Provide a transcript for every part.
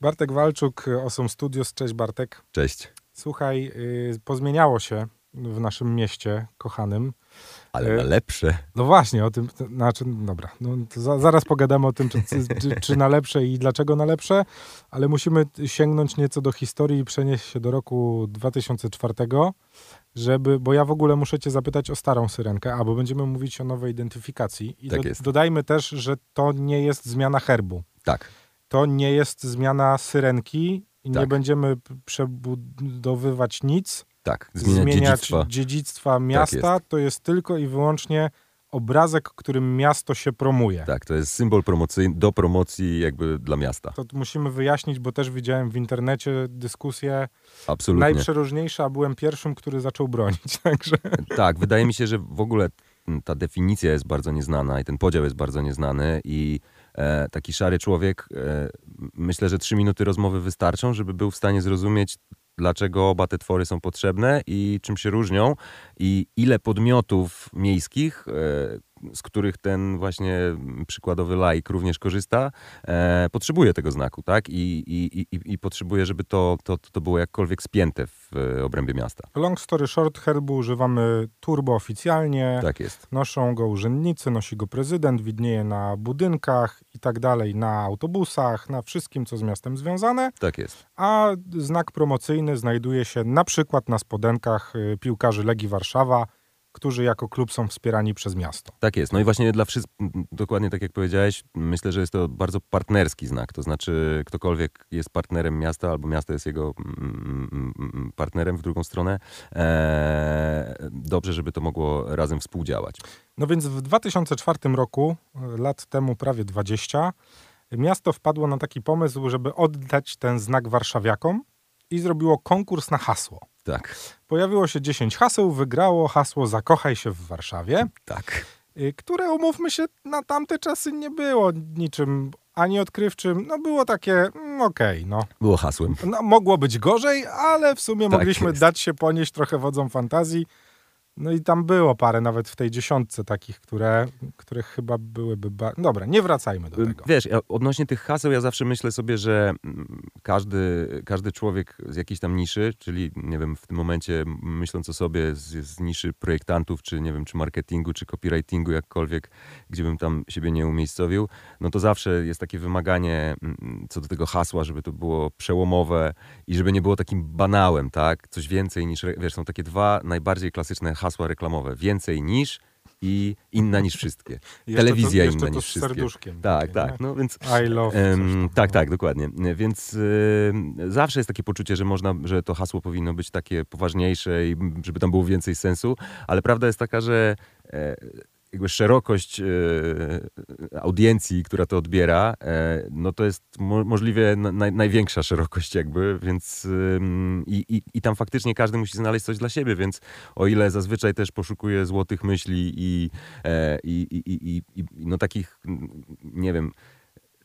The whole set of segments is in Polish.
Bartek Walczuk, Osum Studios. Cześć Bartek. Cześć. Słuchaj, y, pozmieniało się w naszym mieście kochanym. Ale na lepsze. No właśnie, o tym, znaczy, dobra, no, za, zaraz pogadamy o tym, czy, czy, czy na lepsze i dlaczego na lepsze, ale musimy sięgnąć nieco do historii i przenieść się do roku 2004, żeby, bo ja w ogóle muszę cię zapytać o starą syrenkę, a bo będziemy mówić o nowej identyfikacji. I tak do, jest. dodajmy też, że to nie jest zmiana herbu. Tak. To nie jest zmiana syrenki i Tak. nie będziemy przebudowywać nic, Tak, zmienia zmieniać dziedzictwo. dziedzictwa miasta. jest. to jest tylko i wyłącznie obrazek, którym miasto się promuje. Tak, to jest symbol promocyjny, do promocji jakby dla miasta. To musimy wyjaśnić, bo też widziałem w internecie dyskusje Absolutnie. najprzeróżniejsze, a byłem pierwszym, który zaczął bronić. Także Tak, wydaje mi się, że w ogóle ta definicja jest bardzo nieznana i ten podział jest bardzo nieznany i taki szary człowiek, e, myślę, że trzy minuty rozmowy wystarczą, żeby był w stanie zrozumieć, dlaczego oba te twory są potrzebne i czym się różnią i ile podmiotów miejskich, e, z których ten właśnie przykładowy laik również korzysta, e, potrzebuje tego znaku, tak? I, i, i, i potrzebuje, żeby to, to, to było jakkolwiek spięte w e, obrębie miasta. long story short, herbu używamy turbo oficjalnie. Tak jest. Noszą go urzędnicy, nosi go prezydent, widnieje na budynkach i tak dalej, na autobusach, na wszystkim, co z miastem związane. Tak jest. a znak promocyjny znajduje się na przykład na spodenkach y, piłkarzy Legii Warszawa, którzy jako klub są wspierani przez miasto. Tak jest. No i właśnie dla wszystkich, dokładnie tak jak powiedziałeś, myślę, że jest to bardzo partnerski znak. To znaczy, ktokolwiek jest partnerem miasta, albo miasto jest jego mm, mm, mm, partnerem w drugą stronę, e, dobrze, żeby to mogło razem współdziałać. No więc w 2004 roku, y, lat temu prawie 20, miasto wpadło na taki pomysł, żeby oddać ten znak warszawiakom i zrobiło konkurs na hasło. Tak, Pojawiło się 10 haseł, wygrało hasło Zakochaj się w Warszawie. tak. y, które umówmy się, na tamte czasy nie było niczym ani odkrywczym. No było takie, mm, okej, no. Było hasłem. no. Mogło być gorzej, ale w sumie Tak mogliśmy jest. dać się ponieść trochę wodzą fantazji. No i tam było parę nawet w tej dziesiątce takich, które, które chyba byłyby... Ba... Dobra, nie wracajmy do tego. Wiesz, odnośnie tych haseł, ja zawsze myślę sobie, że mm, każdy, każdy człowiek z jakiejś tam niszy, czyli nie wiem, w tym momencie myśląc o sobie z, z niszy projektantów, czy nie wiem, czy marketingu, czy copywritingu, jakkolwiek, gdzie bym tam siebie nie umiejscowił, no to zawsze jest takie wymaganie mm, co do tego hasła, żeby to było przełomowe i żeby nie było takim banałem, tak? Coś więcej niż, wiesz, są takie dwa najbardziej klasyczne hasła reklamowe. Więcej niż i inna niż wszystkie. Jeszcze telewizja to, inna niż z wszystkie. serduszkiem. Tak, takie, tak. nie? No więc I love. Em, tak, tak, dokładnie. Więc y, zawsze jest takie poczucie, że można, że to hasło powinno być takie poważniejsze i żeby tam było więcej sensu, ale prawda jest taka, że e, jakby szerokość e, audiencji, która to odbiera, e, no to jest mo możliwie na, naj, największa szerokość jakby, więc i, i, i tam faktycznie każdy musi znaleźć coś dla siebie, więc o ile zazwyczaj też poszukuję złotych myśli i, e, i, i, i, i, no takich, nie wiem,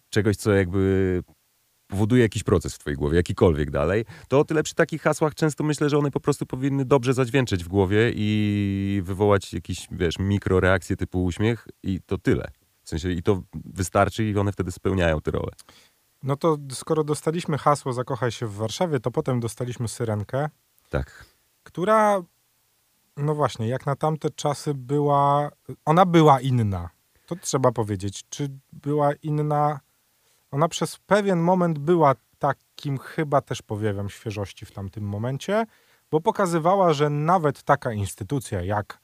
czegoś, co jakby powoduje jakiś proces w twojej głowie, jakikolwiek dalej, to o tyle przy takich hasłach często myślę, że one po prostu powinny dobrze zadźwięczyć w głowie i wywołać jakieś, wiesz, mikroreakcje typu uśmiech i to tyle. W sensie i to wystarczy i one wtedy spełniają tę rolę. No to skoro dostaliśmy hasło Zakochaj się w Warszawie, to potem dostaliśmy syrenkę, Tak. która, no właśnie, jak na tamte czasy była, ona była inna. To trzeba powiedzieć. Czy była inna? Ona przez pewien moment była takim chyba też powiewem świeżości w tamtym momencie, bo pokazywała, że nawet taka instytucja jak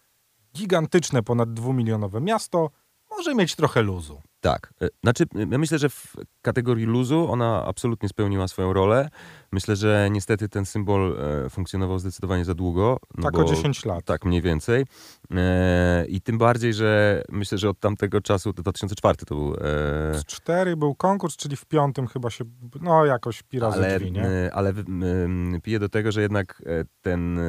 gigantyczne, ponad dwumilionowe miasto może mieć trochę luzu. Tak. E, Znaczy, ja myślę, że w kategorii luzu ona absolutnie spełniła swoją rolę. Myślę, że niestety ten symbol e, funkcjonował zdecydowanie za długo. no tak bo- o 10 lat. Tak, mniej więcej. E, I tym bardziej, że myślę, że od tamtego czasu, to 2004 to był. Z cztery był konkurs, czyli w piątym chyba się, no jakoś pi razy ale drzwi, nie? ale piję do tego, że jednak ten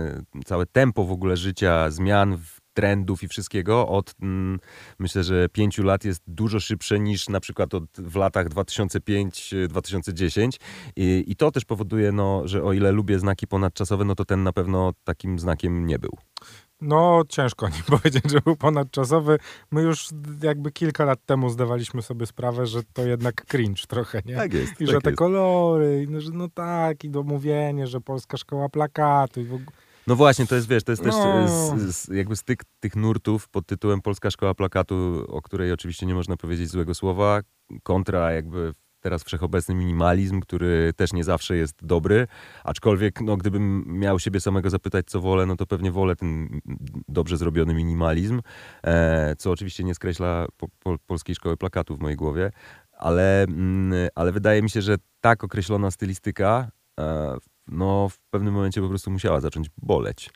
całe tempo w ogóle życia, zmian, w- trendów i wszystkiego od mm, myślę, że pięciu lat jest dużo szybsze niż na przykład od, w latach 2005-2010 I, i to też powoduje, no, że o ile lubię znaki ponadczasowe, no to ten na pewno takim znakiem nie był. No, ciężko nie powiedzieć, że był ponadczasowy. My już jakby kilka lat temu zdawaliśmy sobie sprawę, że to jednak cringe trochę, nie? Tak jest. I tak że te jest. kolory, i no, że no tak, i domówienie, że polska szkoła plakatu i w ogóle. No właśnie, to jest, wiesz, to jest też No. e, z, z, jakby styk tych nurtów pod tytułem Polska Szkoła Plakatu, o której oczywiście nie można powiedzieć złego słowa, kontra jakby teraz wszechobecny minimalizm, który też nie zawsze jest dobry, aczkolwiek no, gdybym miał siebie samego zapytać, co wolę, no to pewnie wolę ten dobrze zrobiony minimalizm, e, co oczywiście nie skreśla po, po, Polskiej Szkoły Plakatu w mojej głowie, ale, mm, ale wydaje mi się, że tak określona stylistyka e, no, w pewnym momencie po prostu musiała zacząć boleć.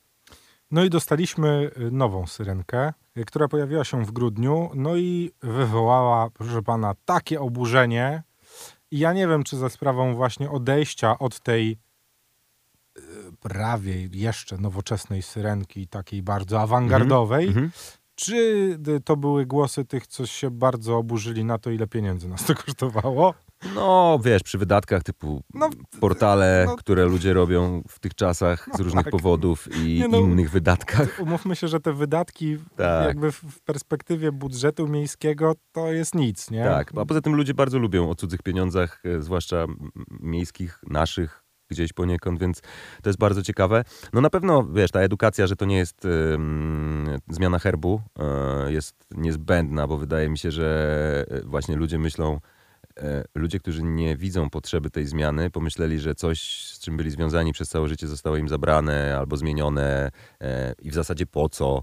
No i dostaliśmy y, nową syrenkę, y, która pojawiła się w grudniu, no i wywołała, proszę pana, takie oburzenie. I ja nie wiem, czy za sprawą właśnie odejścia od tej y, prawie jeszcze nowoczesnej syrenki, takiej bardzo awangardowej, Mhm. Czy y, to były głosy tych, co się bardzo oburzyli na to, ile pieniędzy nas to kosztowało. No, wiesz, przy wydatkach typu No, portale, no. które ludzie robią w tych czasach z No różnych tak. powodów i Nie no, innych wydatkach. Umówmy się, że te wydatki Tak. jakby w- perspektywie budżetu miejskiego to jest nic, nie? Tak, a poza tym ludzie bardzo lubią o cudzych pieniądzach, e, zwłaszcza miejskich, naszych, gdzieś poniekąd, więc to jest bardzo ciekawe. No na pewno, wiesz, ta edukacja, że to nie jest zmiana herbu, e, jest niezbędna, bo wydaje mi się, że e, właśnie ludzie myślą, e, ludzie, którzy nie widzą potrzeby tej zmiany, pomyśleli, że coś, z czym byli związani przez całe życie, zostało im zabrane albo zmienione i w zasadzie po co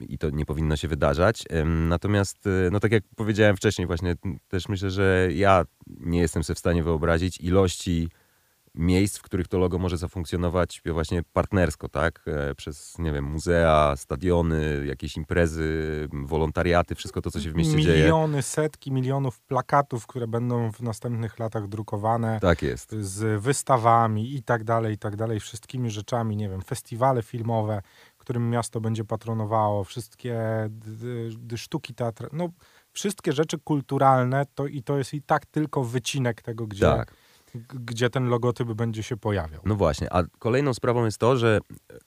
i to nie powinno się wydarzać. Natomiast, no tak jak powiedziałem wcześniej, właśnie też myślę, że ja nie jestem sobie w stanie wyobrazić ilości miejsc, w których to logo może zafunkcjonować właśnie partnersko, tak? E, Przez, nie wiem, muzea, stadiony, jakieś imprezy, wolontariaty, wszystko to, co się w mieście dzieje. Miliony, setki milionów plakatów, które będą w następnych latach drukowane Tak jest. z wystawami i tak dalej, i tak dalej, wszystkimi rzeczami, nie wiem, festiwale filmowe, którym miasto będzie patronowało, wszystkie sztuki teatralne, no wszystkie rzeczy kulturalne, to i to jest i tak tylko wycinek tego, gdzie, Tak. Gdzie ten logotyp będzie się pojawiał. No właśnie, a kolejną sprawą jest to, że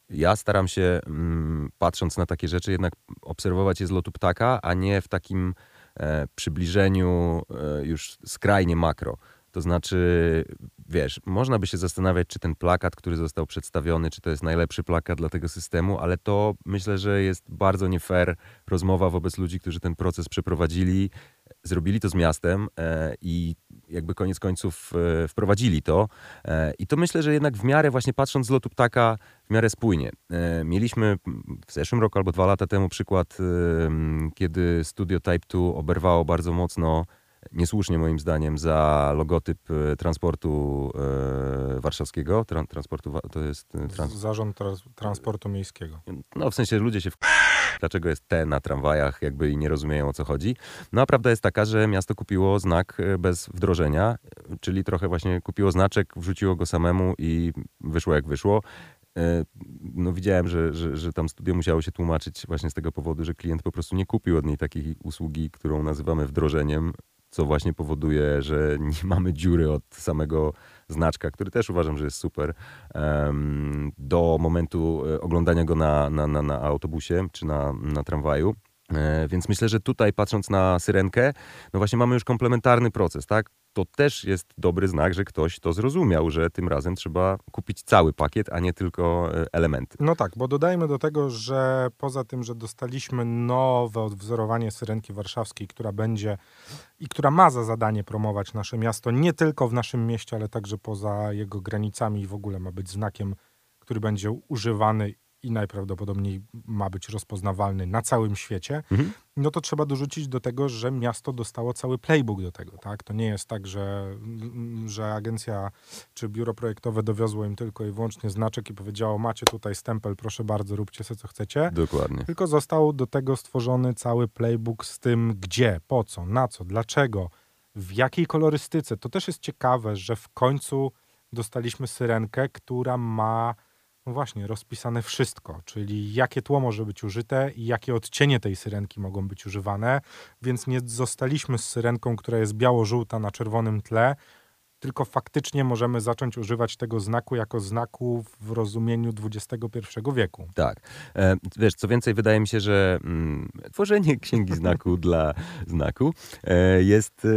ja staram się, mm, patrząc na takie rzeczy, jednak obserwować je z lotu ptaka, a nie w takim e, przybliżeniu e, już skrajnie makro. To znaczy, wiesz, można by się zastanawiać, czy ten plakat, który został przedstawiony, czy to jest najlepszy plakat dla tego systemu, ale to myślę, że jest bardzo nie fair rozmowa wobec ludzi, którzy ten proces przeprowadzili, zrobili to z miastem e, i jakby koniec końców e, wprowadzili to. E, I to myślę, że jednak w miarę właśnie patrząc z lotu ptaka, w miarę spójnie. Mieliśmy w zeszłym roku albo dwa lata temu przykład, kiedy Studio Type 2 oberwało bardzo mocno, niesłusznie moim zdaniem, za logotyp e, transportu e, warszawskiego. Tran, transportu, to jest e, trans, Zarząd trans- Transportu Miejskiego. no w sensie ludzie się w... dlaczego jest T na tramwajach, jakby i nie rozumieją o co chodzi. No a prawda jest taka, że miasto kupiło znak e, bez wdrożenia, czyli trochę właśnie kupiło znaczek, wrzuciło go samemu i wyszło jak wyszło. No widziałem, że, że, że tam studio musiało się tłumaczyć właśnie z tego powodu, że klient po prostu nie kupił od niej takiej usługi, którą nazywamy wdrożeniem, co właśnie powoduje, że nie mamy dziury od samego znaczka, który też uważam, że jest super, do momentu e, oglądania go na, na, na, na autobusie czy na, na tramwaju. E, Więc myślę, że tutaj patrząc na syrenkę, no właśnie mamy już komplementarny proces, tak? To też jest dobry znak, że ktoś to zrozumiał, że tym razem trzeba kupić cały pakiet, a nie tylko e, elementy. No tak, bo dodajmy do tego, że poza tym, że dostaliśmy nowe odwzorowanie Syrenki Warszawskiej, która będzie i która ma za zadanie promować nasze miasto nie tylko w naszym mieście, ale także poza jego granicami i w ogóle ma być znakiem, który będzie używany i najprawdopodobniej ma być rozpoznawalny na całym świecie, Mhm. no to trzeba dorzucić do tego, że miasto dostało cały playbook do tego, tak? To nie jest tak, że, że agencja czy biuro projektowe dowiozło im tylko i wyłącznie znaczek i powiedziało, macie tutaj stempel, proszę bardzo, róbcie sobie co chcecie. Dokładnie. Tylko został do tego stworzony cały playbook z tym, gdzie, po co, na co, dlaczego, w jakiej kolorystyce. To też jest ciekawe, że w końcu dostaliśmy syrenkę, która ma no właśnie rozpisane wszystko, czyli jakie tło może być użyte i jakie odcienie tej syrenki mogą być używane, więc nie zostaliśmy z syrenką, która jest biało-żółta na czerwonym tle, tylko faktycznie możemy zacząć używać tego znaku jako znaku w rozumieniu XXI wieku. Tak. E, wiesz, co więcej, wydaje mi się, że mm, tworzenie księgi znaku dla znaku e, jest e,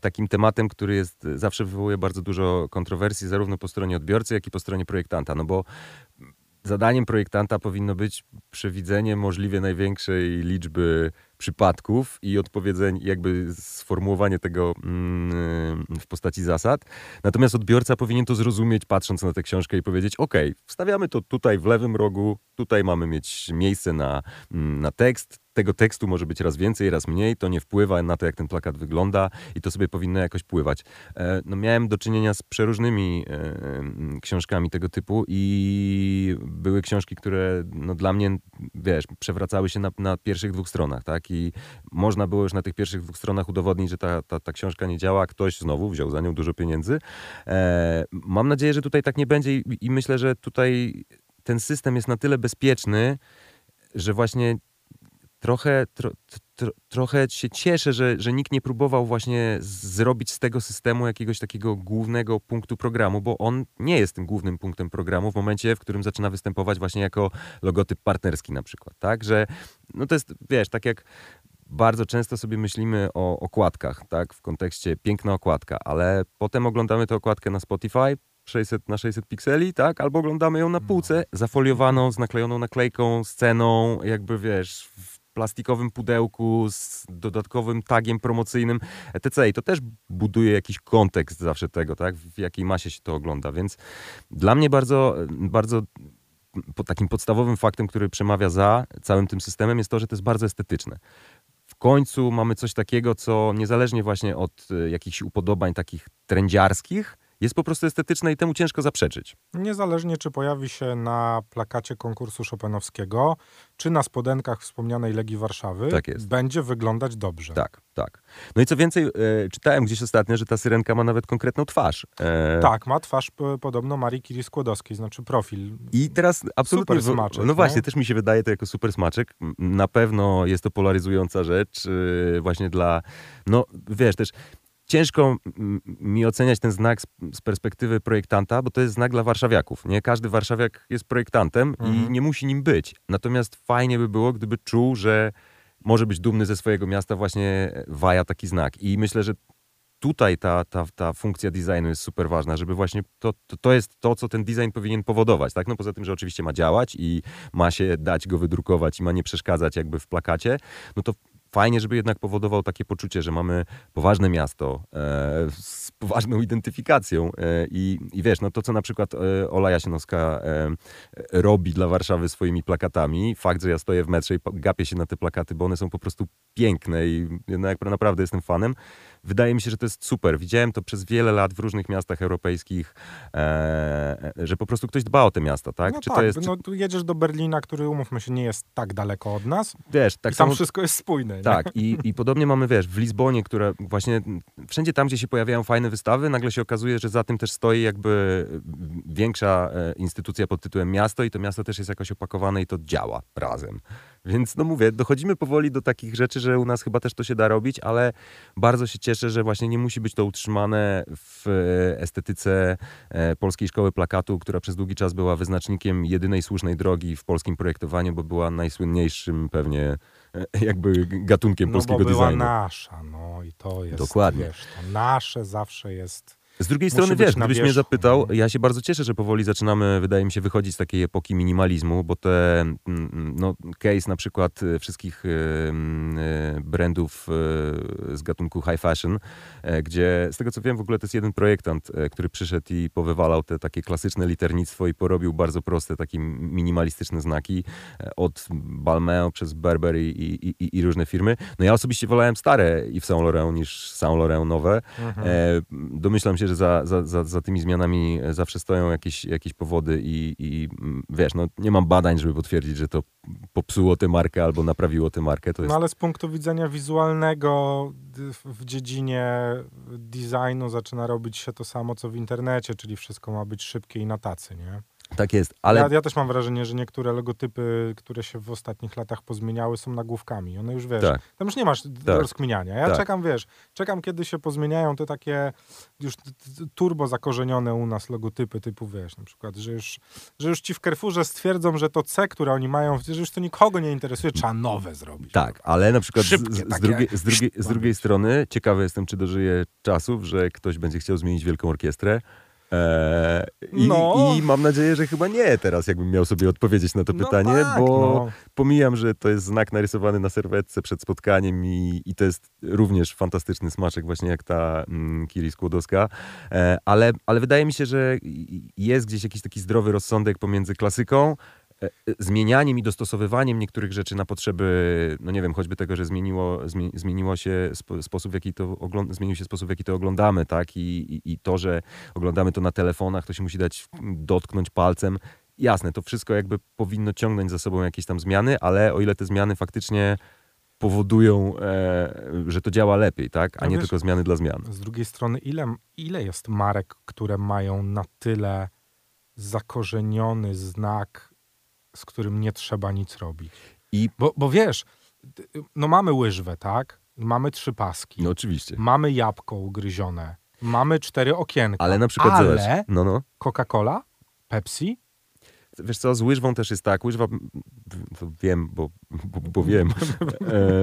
takim tematem, który jest, zawsze wywołuje bardzo dużo kontrowersji, zarówno po stronie odbiorcy, jak i po stronie projektanta. No bo zadaniem projektanta powinno być przewidzenie możliwie największej liczby przypadków i odpowiedzeń, jakby sformułowanie tego mm, w postaci zasad. Natomiast odbiorca powinien to zrozumieć, patrząc na tę książkę i powiedzieć: OK, wstawiamy to tutaj w lewym rogu, tutaj mamy mieć miejsce na, mm, na tekst, tego tekstu może być raz więcej, raz mniej, to nie wpływa na to, jak ten plakat wygląda i to sobie powinno jakoś pływać. E, no, miałem do czynienia z przeróżnymi e, książkami tego typu i były książki, które no, dla mnie, wiesz, przewracały się na, na pierwszych dwóch stronach, tak? I można było już na tych pierwszych dwóch stronach udowodnić, że ta, ta, ta książka nie działa, ktoś znowu wziął za nią dużo pieniędzy. E, mam nadzieję, że tutaj tak nie będzie i, i myślę, że tutaj ten system jest na tyle bezpieczny, że właśnie trochę, tro, tro, trochę się cieszę, że, że nikt nie próbował właśnie zrobić z tego systemu jakiegoś takiego głównego punktu programu, bo on nie jest tym głównym punktem programu w momencie, w którym zaczyna występować właśnie jako logotyp partnerski na przykład, tak? Że no to jest, wiesz, tak jak bardzo często sobie myślimy o okładkach, tak, w kontekście piękna okładka, ale potem oglądamy tę okładkę na Spotify, 600 na 600 pikseli, tak? Albo oglądamy ją na półce, zafoliowaną, z naklejoną naklejką, sceną, jakby wiesz, plastikowym pudełku z dodatkowym tagiem promocyjnym, etc. I to też buduje jakiś kontekst zawsze tego, tak? W jakiej masie się to ogląda. Więc dla mnie bardzo, bardzo takim podstawowym faktem, który przemawia za całym tym systemem, jest to, że to jest bardzo estetyczne. W końcu mamy coś takiego, co niezależnie właśnie od e, jakichś upodobań takich trendziarskich, jest po prostu estetyczne i temu ciężko zaprzeczyć. Niezależnie czy pojawi się na plakacie konkursu Chopinowskiego, czy na spodenkach wspomnianej Legii Warszawy, tak będzie wyglądać dobrze. Tak, tak. No i co więcej, e, czytałem gdzieś ostatnio, że ta syrenka ma nawet konkretną twarz. E... Tak, ma twarz podobno Marii Curie Skłodowskiej, znaczy profil. I teraz absolutnie... Super smaczek. No właśnie, też mi się wydaje to jako super smaczek. Na pewno jest to polaryzująca rzecz e, właśnie dla... No wiesz, też ciężko mi oceniać ten znak z, perspektywy projektanta, bo to jest znak dla warszawiaków. Nie każdy warszawiak jest projektantem mhm. i nie musi nim być. Natomiast fajnie by było, gdyby czuł, że może być dumny ze swojego miasta właśnie waja taki znak. I myślę, że tutaj ta, ta, ta funkcja designu jest super ważna, żeby właśnie to, to, to, jest to, co ten design powinien powodować, tak? No poza tym, że oczywiście ma działać i ma się dać go wydrukować i ma nie przeszkadzać jakby w plakacie, no to fajnie, żeby jednak powodował takie poczucie, że mamy poważne miasto e, z poważną identyfikacją e, i, i wiesz, no to co na przykład e, Ola Jasienowska e, robi dla Warszawy swoimi plakatami, fakt, że ja stoję w metrze i gapię się na te plakaty, bo one są po prostu piękne i no, naprawdę jestem fanem, wydaje mi się, że to jest super. Widziałem to przez wiele lat w różnych miastach europejskich, e, że po prostu ktoś dba o te miasta, tak? No czy tak, to jest, no tu jedziesz do Berlina, który umówmy się nie jest tak daleko od nas wiesz, tak i tam samo... wszystko jest spójne. Tak i, i podobnie mamy, wiesz, w Lizbonie, która właśnie wszędzie tam, gdzie się pojawiają fajne wystawy, nagle się okazuje, że za tym też stoi jakby większa e, instytucja pod tytułem miasto i to miasto też jest jakoś opakowane i to działa razem. Więc no mówię, dochodzimy powoli do takich rzeczy, że u nas chyba też to się da robić, ale bardzo się cieszę, że właśnie nie musi być to utrzymane w estetyce e, Polskiej Szkoły Plakatu, która przez długi czas była wyznacznikiem jedynej słusznej drogi w polskim projektowaniu, bo była najsłynniejszym pewnie e, jakby gatunkiem no, polskiego bo była designu. nasza, no i to jest, Dokładnie. wiesz, to nasze zawsze jest z drugiej strony, wiesz, gdybyś mnie zapytał, ja się bardzo cieszę, że powoli zaczynamy, wydaje mi się, wychodzić z takiej epoki minimalizmu, bo te, mm, mm, no, case na przykład e, wszystkich e, mm, e, brandów z gatunku high fashion, gdzie z tego co wiem, w ogóle to jest jeden projektant, który przyszedł i powywalał te takie klasyczne liternictwo i porobił bardzo proste, takie minimalistyczne znaki od Balmain przez Burberry i, i, i, różne firmy. No ja osobiście wolałem stare i w Saint Laurent niż Saint Laurent nowe. Mhm. Domyślam się, że za, za, za, za tymi zmianami zawsze stoją jakieś, jakieś powody i, i mm, wiesz, no nie mam badań, żeby potwierdzić, że to popsuło tę markę albo naprawiło tę markę. To jest... No ale z punktu widzenia wizualnego w dziedzinie designu zaczyna robić się to samo, co w internecie, czyli wszystko ma być szybkie i na tacy, nie? Tak jest, ale Ja, ja też mam wrażenie, że niektóre logotypy, które się w ostatnich latach pozmieniały, są nagłówkami. One już, wiesz, tak, tam już nie masz Tak. rozkminiania. Ja Tak. czekam, wiesz, czekam, kiedy się pozmieniają te takie już turbo zakorzenione u nas logotypy typu, wiesz, na przykład, że już, że już ci w Carrefourze stwierdzą, że to C, które oni mają, że już to nikogo nie interesuje, trzeba nowe zrobić. tak, ale na przykład z, Szybkie z, z, drugiej, z, drugiej, z drugiej strony ciekawy jestem, czy dożyję czasów, że ktoś będzie chciał zmienić Wielką Orkiestrę. Eee, i, No. I mam nadzieję, że chyba nie teraz, jakbym miał sobie odpowiedzieć na to No pytanie, tak, bo no. pomijam, że to jest znak narysowany na serwetce przed spotkaniem i, i to jest również fantastyczny smaczek, właśnie jak ta mm, Kiri Skłodowska, e, ale, ale wydaje mi się, że jest gdzieś jakiś taki zdrowy rozsądek pomiędzy klasyką, zmienianiem i dostosowywaniem niektórych rzeczy na potrzeby, no nie wiem, choćby tego, że zmieniło, zmie, zmieniło się spo, sposób, w jaki to ogląd- zmienił się sposób, w jaki to oglądamy, tak? I, i, I to, że oglądamy to na telefonach, to się musi dać dotknąć palcem. Jasne, to wszystko jakby powinno ciągnąć za sobą jakieś tam zmiany, ale o ile te zmiany faktycznie powodują, e, że to działa lepiej, tak? A No nie wiesz- tylko zmiany dla zmian. Z drugiej strony, ile, ile jest marek, które mają na tyle zakorzeniony znak, z którym nie trzeba nic robić? I Bo, bo wiesz, no mamy łyżwę, tak? Mamy trzy paski, no oczywiście. mamy jabłko ugryzione, mamy cztery okienka. Ale na przykład ale zobacz, no no. Coca-Cola, Pepsi, Wiesz co, z łyżwą też jest tak. Łyżwa, to wiem, bo, bo, bo wiem.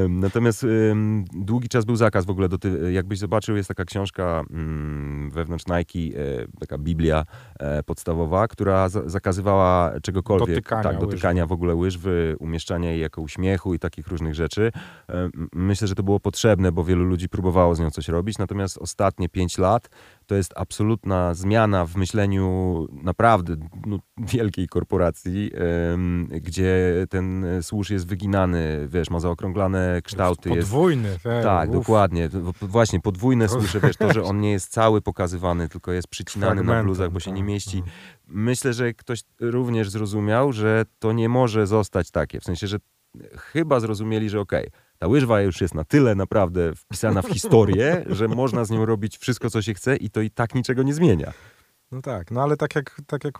Em, Natomiast em, długi czas był zakaz w ogóle. Doty, jakbyś zobaczył, jest taka książka mm, wewnątrz Nike, e, taka Biblia e, podstawowa, która za, zakazywała czegokolwiek. Dotykania tak, łyżwy. dotykania w ogóle łyżwy, umieszczania jej jako uśmiechu i takich różnych rzeczy. E, Myślę, że to było potrzebne, bo wielu ludzi próbowało z nią coś robić. Natomiast ostatnie pięć lat to jest absolutna zmiana w myśleniu naprawdę no, wielkiej korporacji, em, gdzie ten służ jest wyginany, wiesz, ma zaokrąglane kształty. Jest, podwójny. te, tak, uf. dokładnie. Właśnie, podwójne To- słusze, wiesz, to, że on nie jest cały pokazywany, tylko jest przycinany na bluzach, bo się nie tak, mieści. no. Myślę, że ktoś również zrozumiał, że to nie może zostać takie. W sensie, że chyba zrozumieli, że okej, ta łyżwa już jest na tyle naprawdę wpisana w historię, że można z nią robić wszystko, co się chce i to i tak niczego nie zmienia. No tak, no ale tak jak, tak jak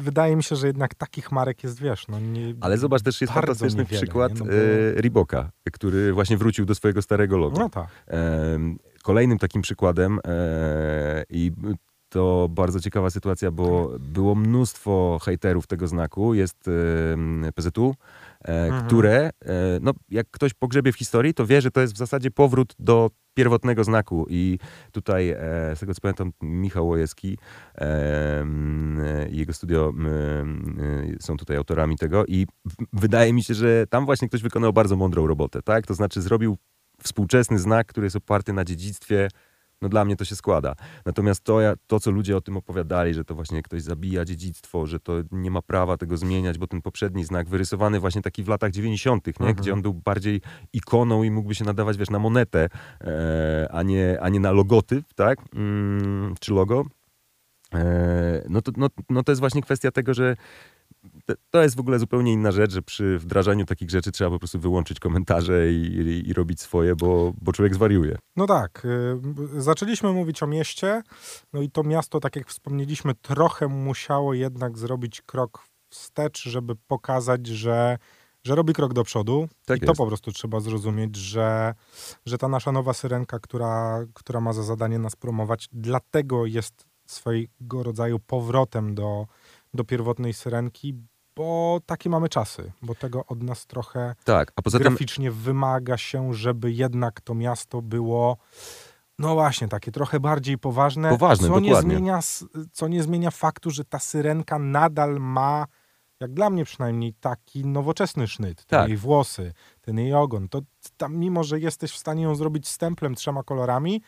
wydaje mi się, że jednak takich marek jest, wiesz, no nie... Ale zobacz, też jest fantastyczny niewiele, przykład nie? No bo- e, Reeboka, który właśnie wrócił do swojego starego logo. No tak. Em, Kolejnym takim przykładem e, i to bardzo ciekawa sytuacja, bo było mnóstwo hejterów tego znaku, jest PZU, e, Mhm. które, e, no jak ktoś pogrzebie w historii, to wie, że to jest w zasadzie powrót do pierwotnego znaku i tutaj, e, z tego co pamiętam, Michał Łojewski e, i jego studio e, są tutaj autorami tego i wydaje mi się, że tam właśnie ktoś wykonał bardzo mądrą robotę, tak? To znaczy zrobił współczesny znak, który jest oparty na dziedzictwie, no dla mnie to się składa. Natomiast to, to, co ludzie o tym opowiadali, że to właśnie ktoś zabija dziedzictwo, że to nie ma prawa tego zmieniać, bo ten poprzedni znak wyrysowany właśnie taki w latach 90., nie? Mhm. gdzie on był bardziej ikoną i mógłby się nadawać, wiesz, na monetę, e, a, nie, a nie na logotyp, tak? Mm, czy logo. E, no, to, no, no to jest właśnie kwestia tego, że to- jest w ogóle zupełnie inna rzecz, że przy wdrażaniu takich rzeczy trzeba po prostu wyłączyć komentarze i, i, i robić swoje, bo, bo człowiek zwariuje. No tak, y, zaczęliśmy mówić o mieście, no i to miasto, tak jak wspomnieliśmy, trochę musiało jednak zrobić krok wstecz, żeby pokazać, że, że robi krok do przodu. Tak I to jest. po prostu trzeba zrozumieć, że, że ta nasza nowa syrenka, która, która ma za zadanie nas promować, dlatego jest swojego rodzaju powrotem do, do pierwotnej syrenki, bo takie mamy czasy, bo tego od nas trochę Tak, a poza tym graficznie wymaga się, żeby jednak to miasto było no właśnie, takie trochę bardziej poważne, Poważne, co, nie zmienia, co nie zmienia faktu, że ta syrenka nadal ma, jak dla mnie przynajmniej, taki nowoczesny sznyt. Te Tak. jej włosy, ten jej ogon. To tam, mimo że jesteś w stanie ją zrobić stemplem trzema kolorami,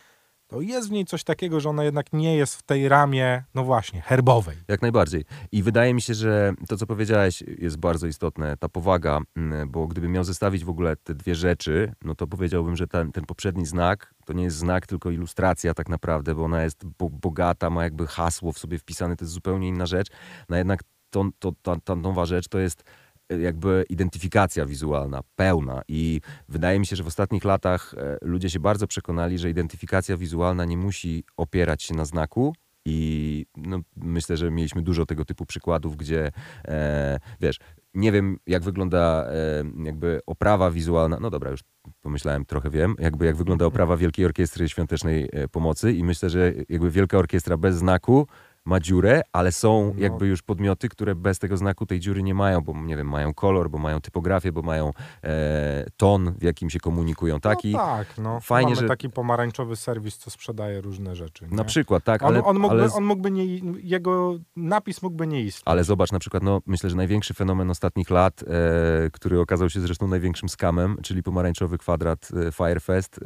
to jest w niej coś takiego, że ona jednak nie jest w tej ramie, no właśnie, herbowej. Jak najbardziej. I wydaje mi się, że to, co powiedziałeś, jest bardzo istotne. Ta powaga, mm, bo gdybym miał zestawić w ogóle te dwie rzeczy, no to powiedziałbym, że ten, ten poprzedni znak to nie jest znak, tylko ilustracja tak naprawdę, bo ona jest bo, bogata, ma jakby hasło w sobie wpisane, to jest zupełnie inna rzecz. No jednak to, to, ta, ta nowa rzecz to jest jakby identyfikacja wizualna, pełna. I wydaje mi się, że w ostatnich latach e, ludzie się bardzo przekonali, że identyfikacja wizualna nie musi opierać się na znaku, I no, myślę, że mieliśmy dużo tego typu przykładów, gdzie e, wiesz, nie wiem jak wygląda e, jakby oprawa wizualna, no dobra, już pomyślałem, trochę wiem, jakby jak wygląda oprawa Wielkiej Orkiestry Świątecznej e, Pomocy. I myślę, że jakby Wielka Orkiestra bez znaku ma dziurę, ale są No. jakby już podmioty, które bez tego znaku tej dziury nie mają, bo nie wiem, mają kolor, bo mają typografię, bo mają e, ton, w jakim się komunikują. Taki, No tak, no. fajnie, Mamy że- taki pomarańczowy serwis, co sprzedaje różne rzeczy. Nie? na przykład, tak, on, ale, on, mógłby, ale, on mógłby nie, jego napis mógłby nie istnieć. ale zobacz na przykład, no myślę, że największy fenomen ostatnich lat, e, który okazał się zresztą największym skamem, czyli pomarańczowy kwadrat e, Firefest,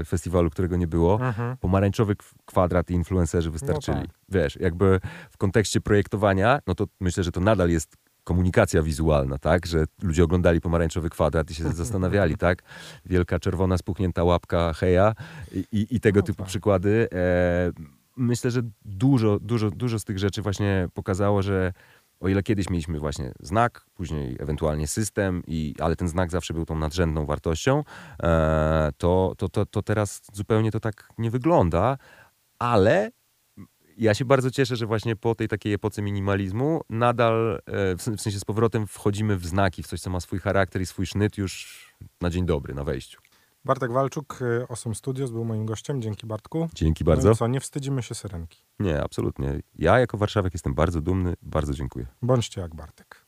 e, festiwalu, którego nie było. Mhm. pomarańczowy kwadrat i influencerzy wystarczyli. tak. Wiesz, jakby w kontekście projektowania, no to myślę, że to nadal jest komunikacja wizualna, tak? Że ludzie oglądali pomarańczowy kwadrat i się zastanawiali, tak? Wielka czerwona spuchnięta łapka Heja i, i, i tego No typu tak. przykłady. E, myślę, że dużo, dużo, dużo z tych rzeczy właśnie pokazało, że o ile kiedyś mieliśmy właśnie znak, później ewentualnie system, i, ale ten znak zawsze był tą nadrzędną wartością, e, to, to, to, to teraz zupełnie to tak nie wygląda, ale ja się bardzo cieszę, że właśnie po tej takiej epoce minimalizmu nadal, e, w sen- w sensie z powrotem wchodzimy w znaki, w coś, co ma swój charakter i swój sznyt już na dzień dobry, na wejściu. Bartek Walczuk, y, Osem Studios, był moim gościem. Dzięki Bartku. Dzięki No bardzo. i co, nie wstydzimy się syrenki. Nie, absolutnie. Ja jako warszawiak jestem bardzo dumny, bardzo dziękuję. Bądźcie jak Bartek.